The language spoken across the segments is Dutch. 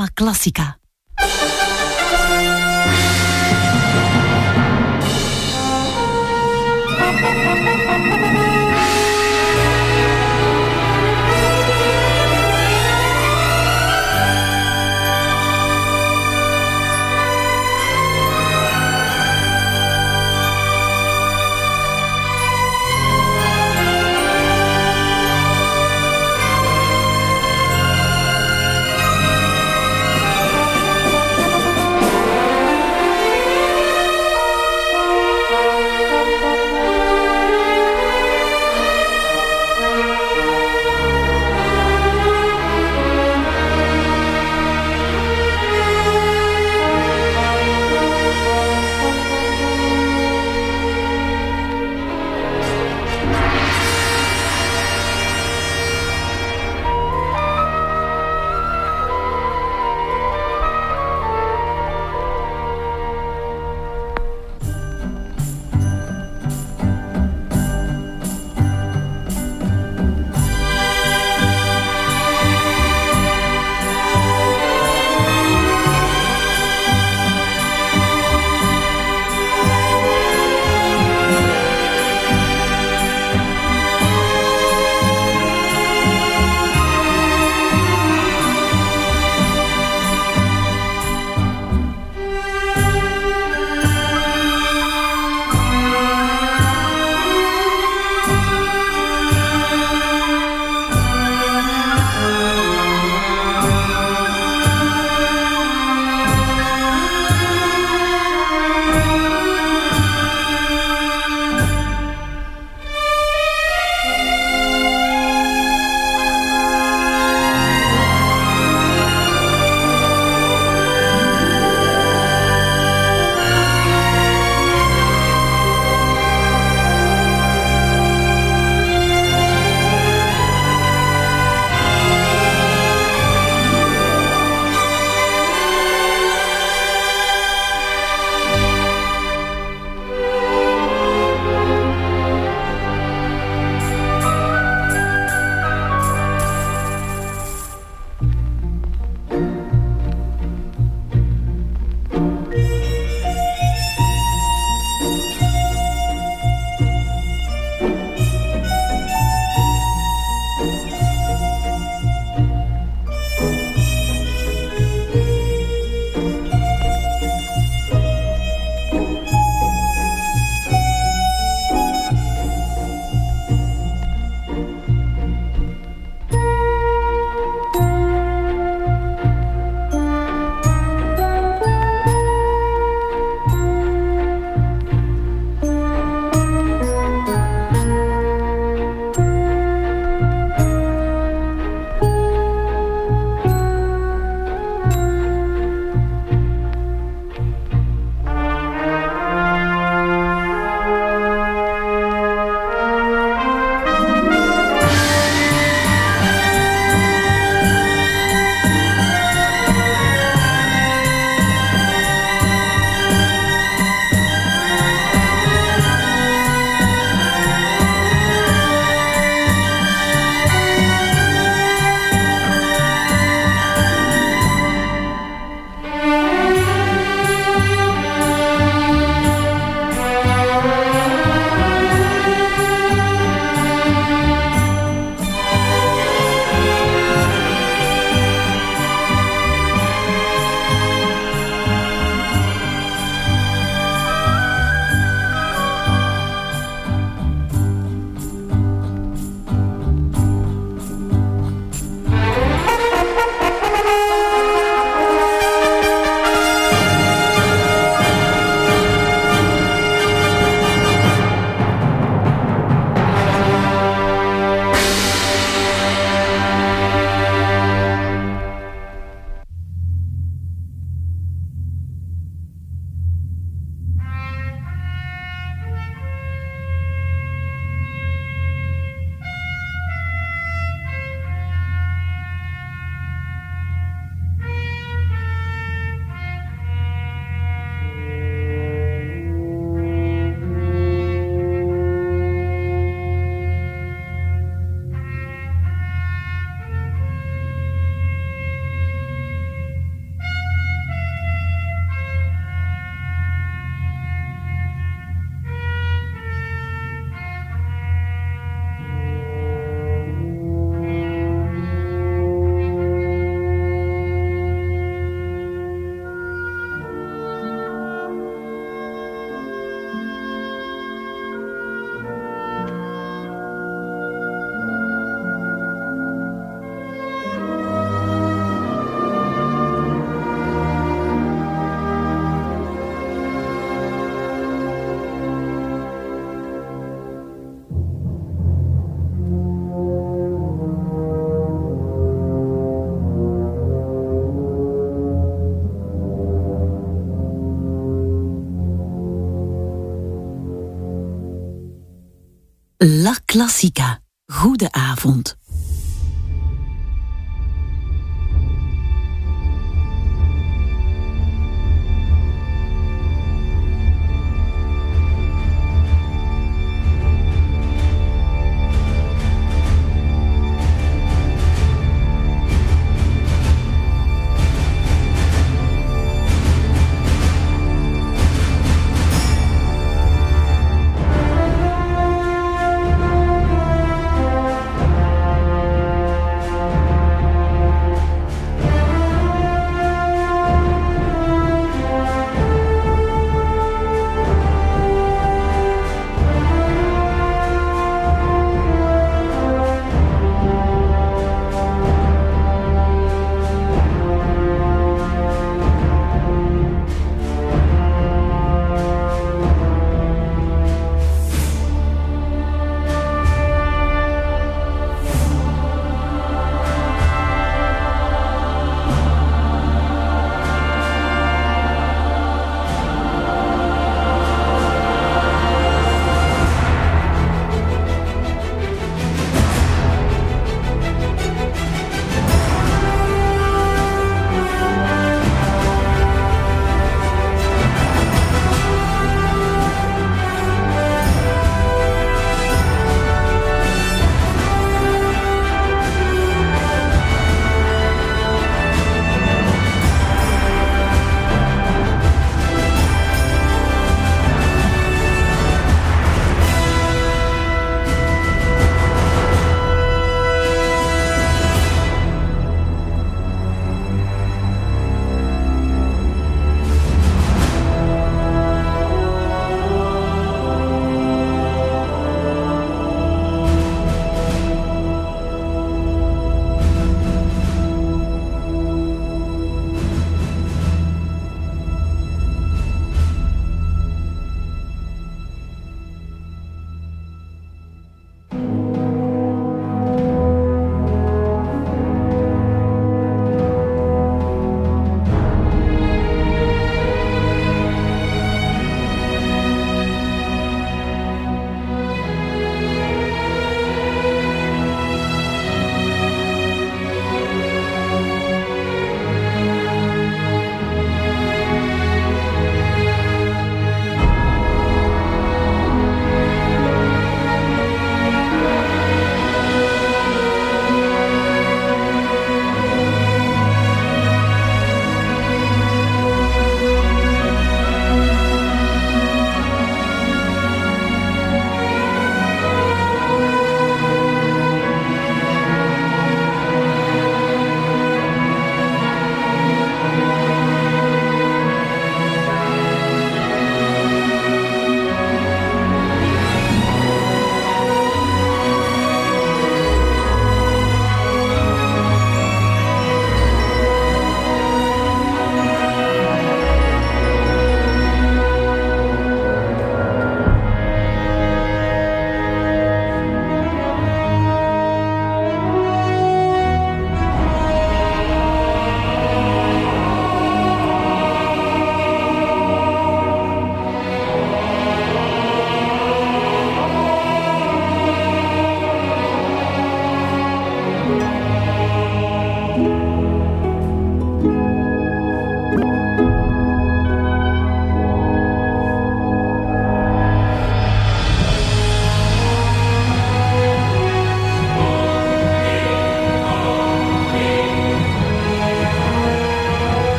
Cinema Classica. La Classica. Goede avond.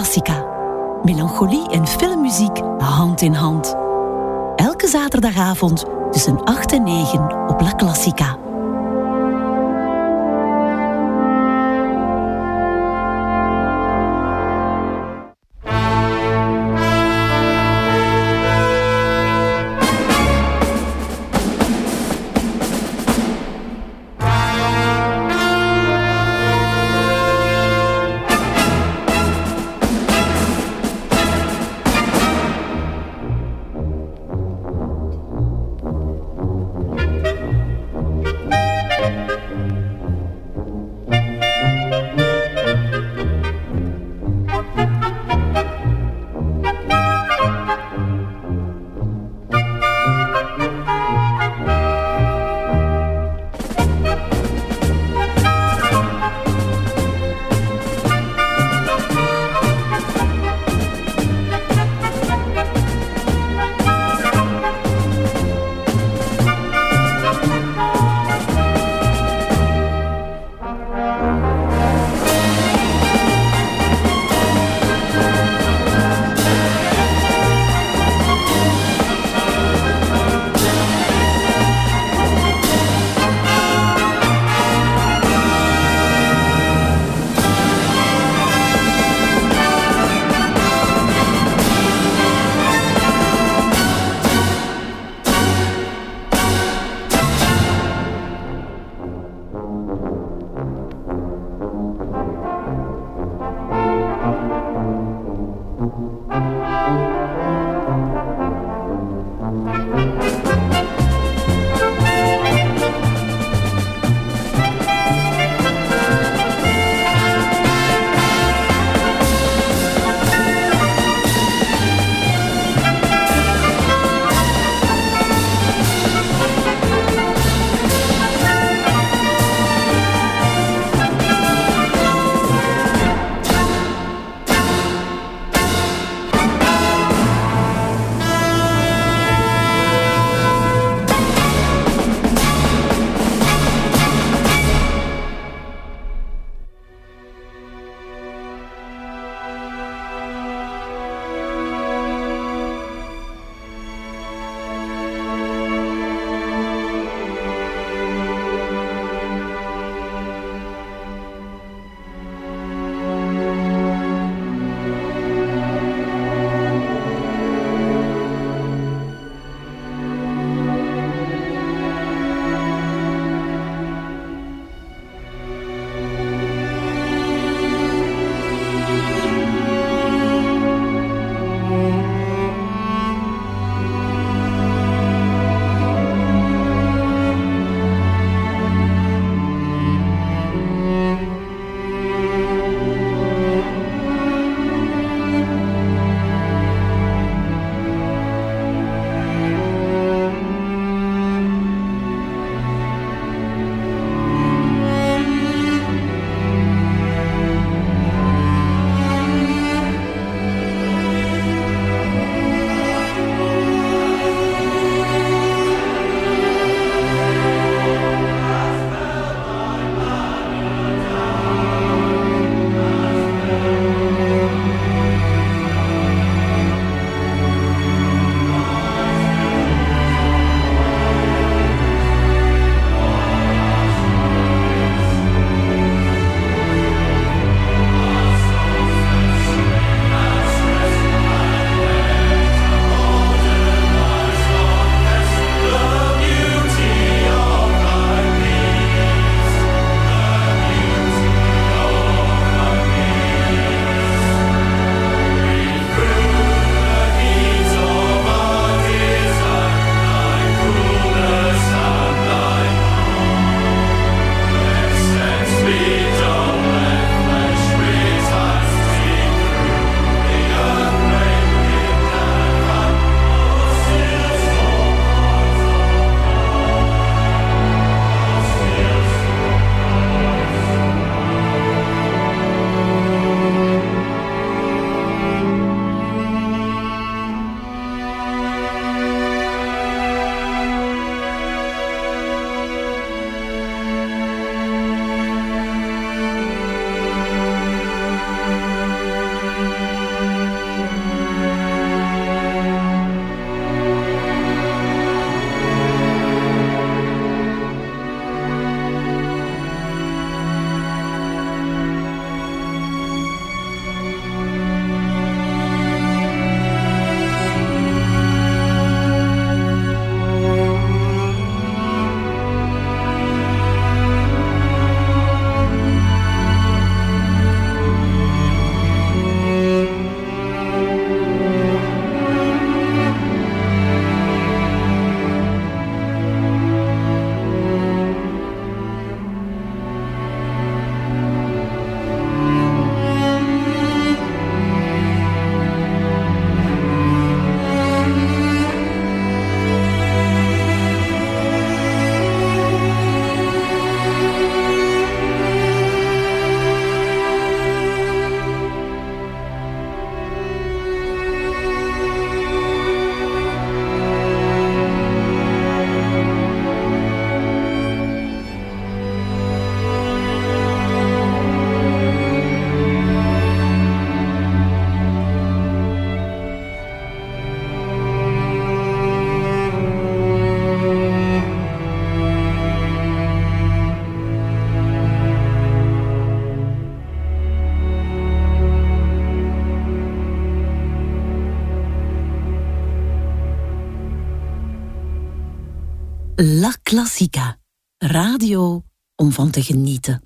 Classica. Melancholie en filmmuziek hand in hand. Elke zaterdagavond tussen 8 en 9 op La Classica. Van te genieten.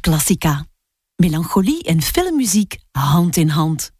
Classica. Melancholie en filmmuziek hand in hand.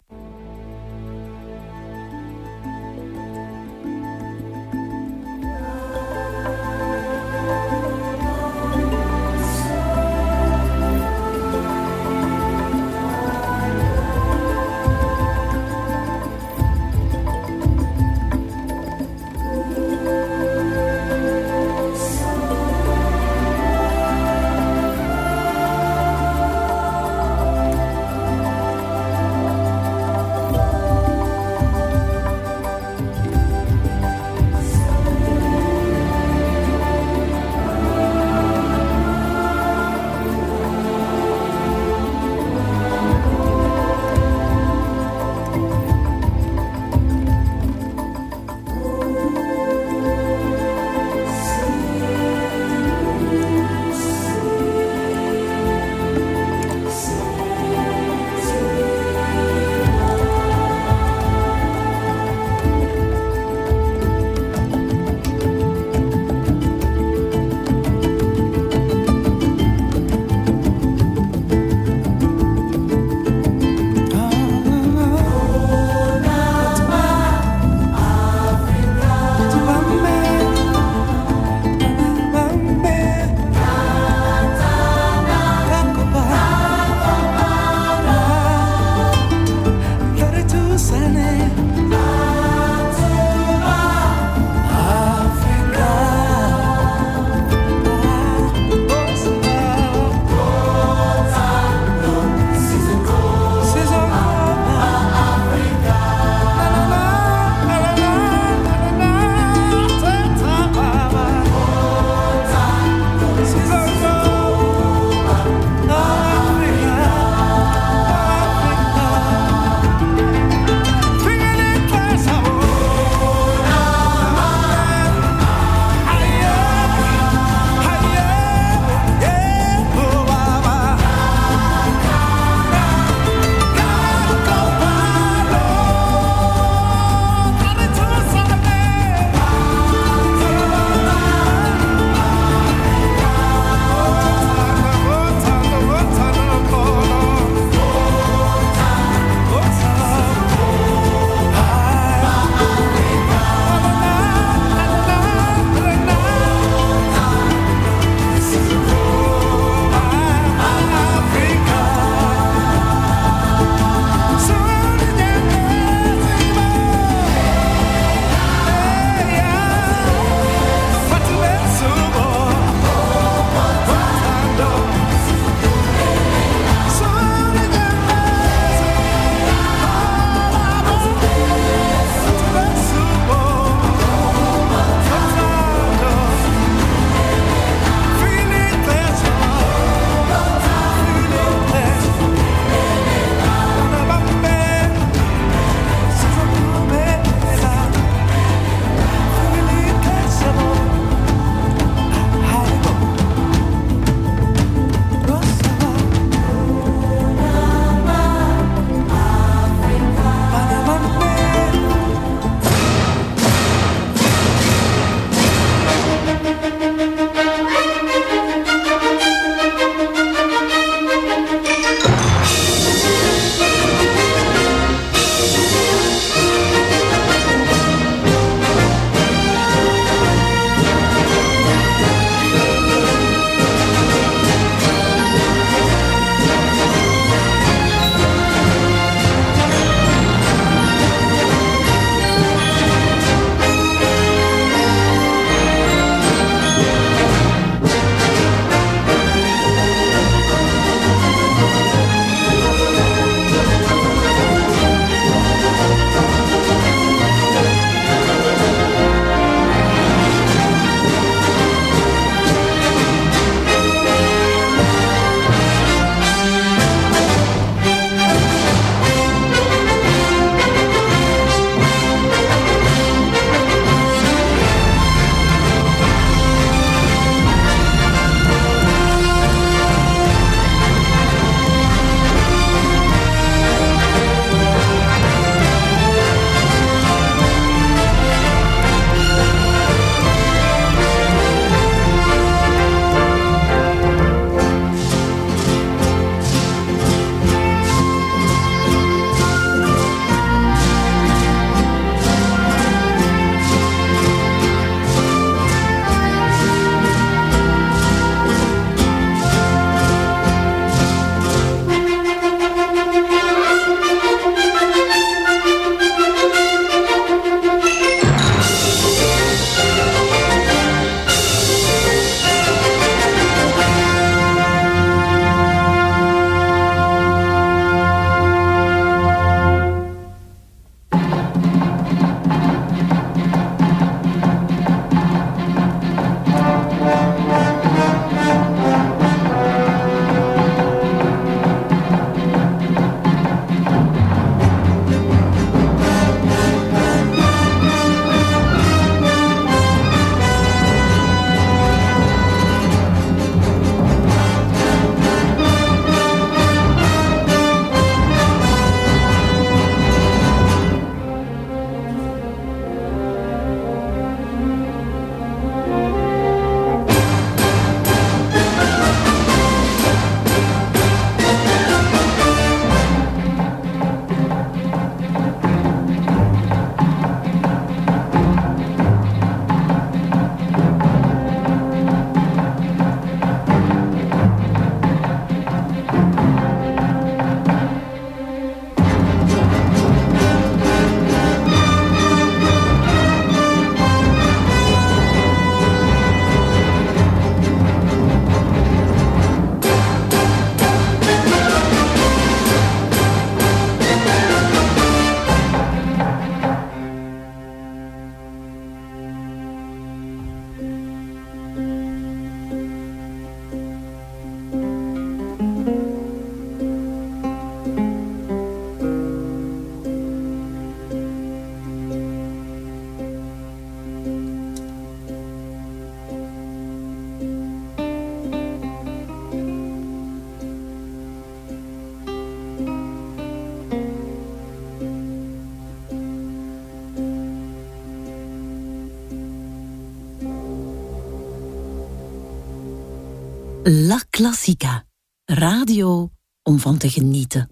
Te genieten.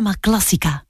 Cinema Classica.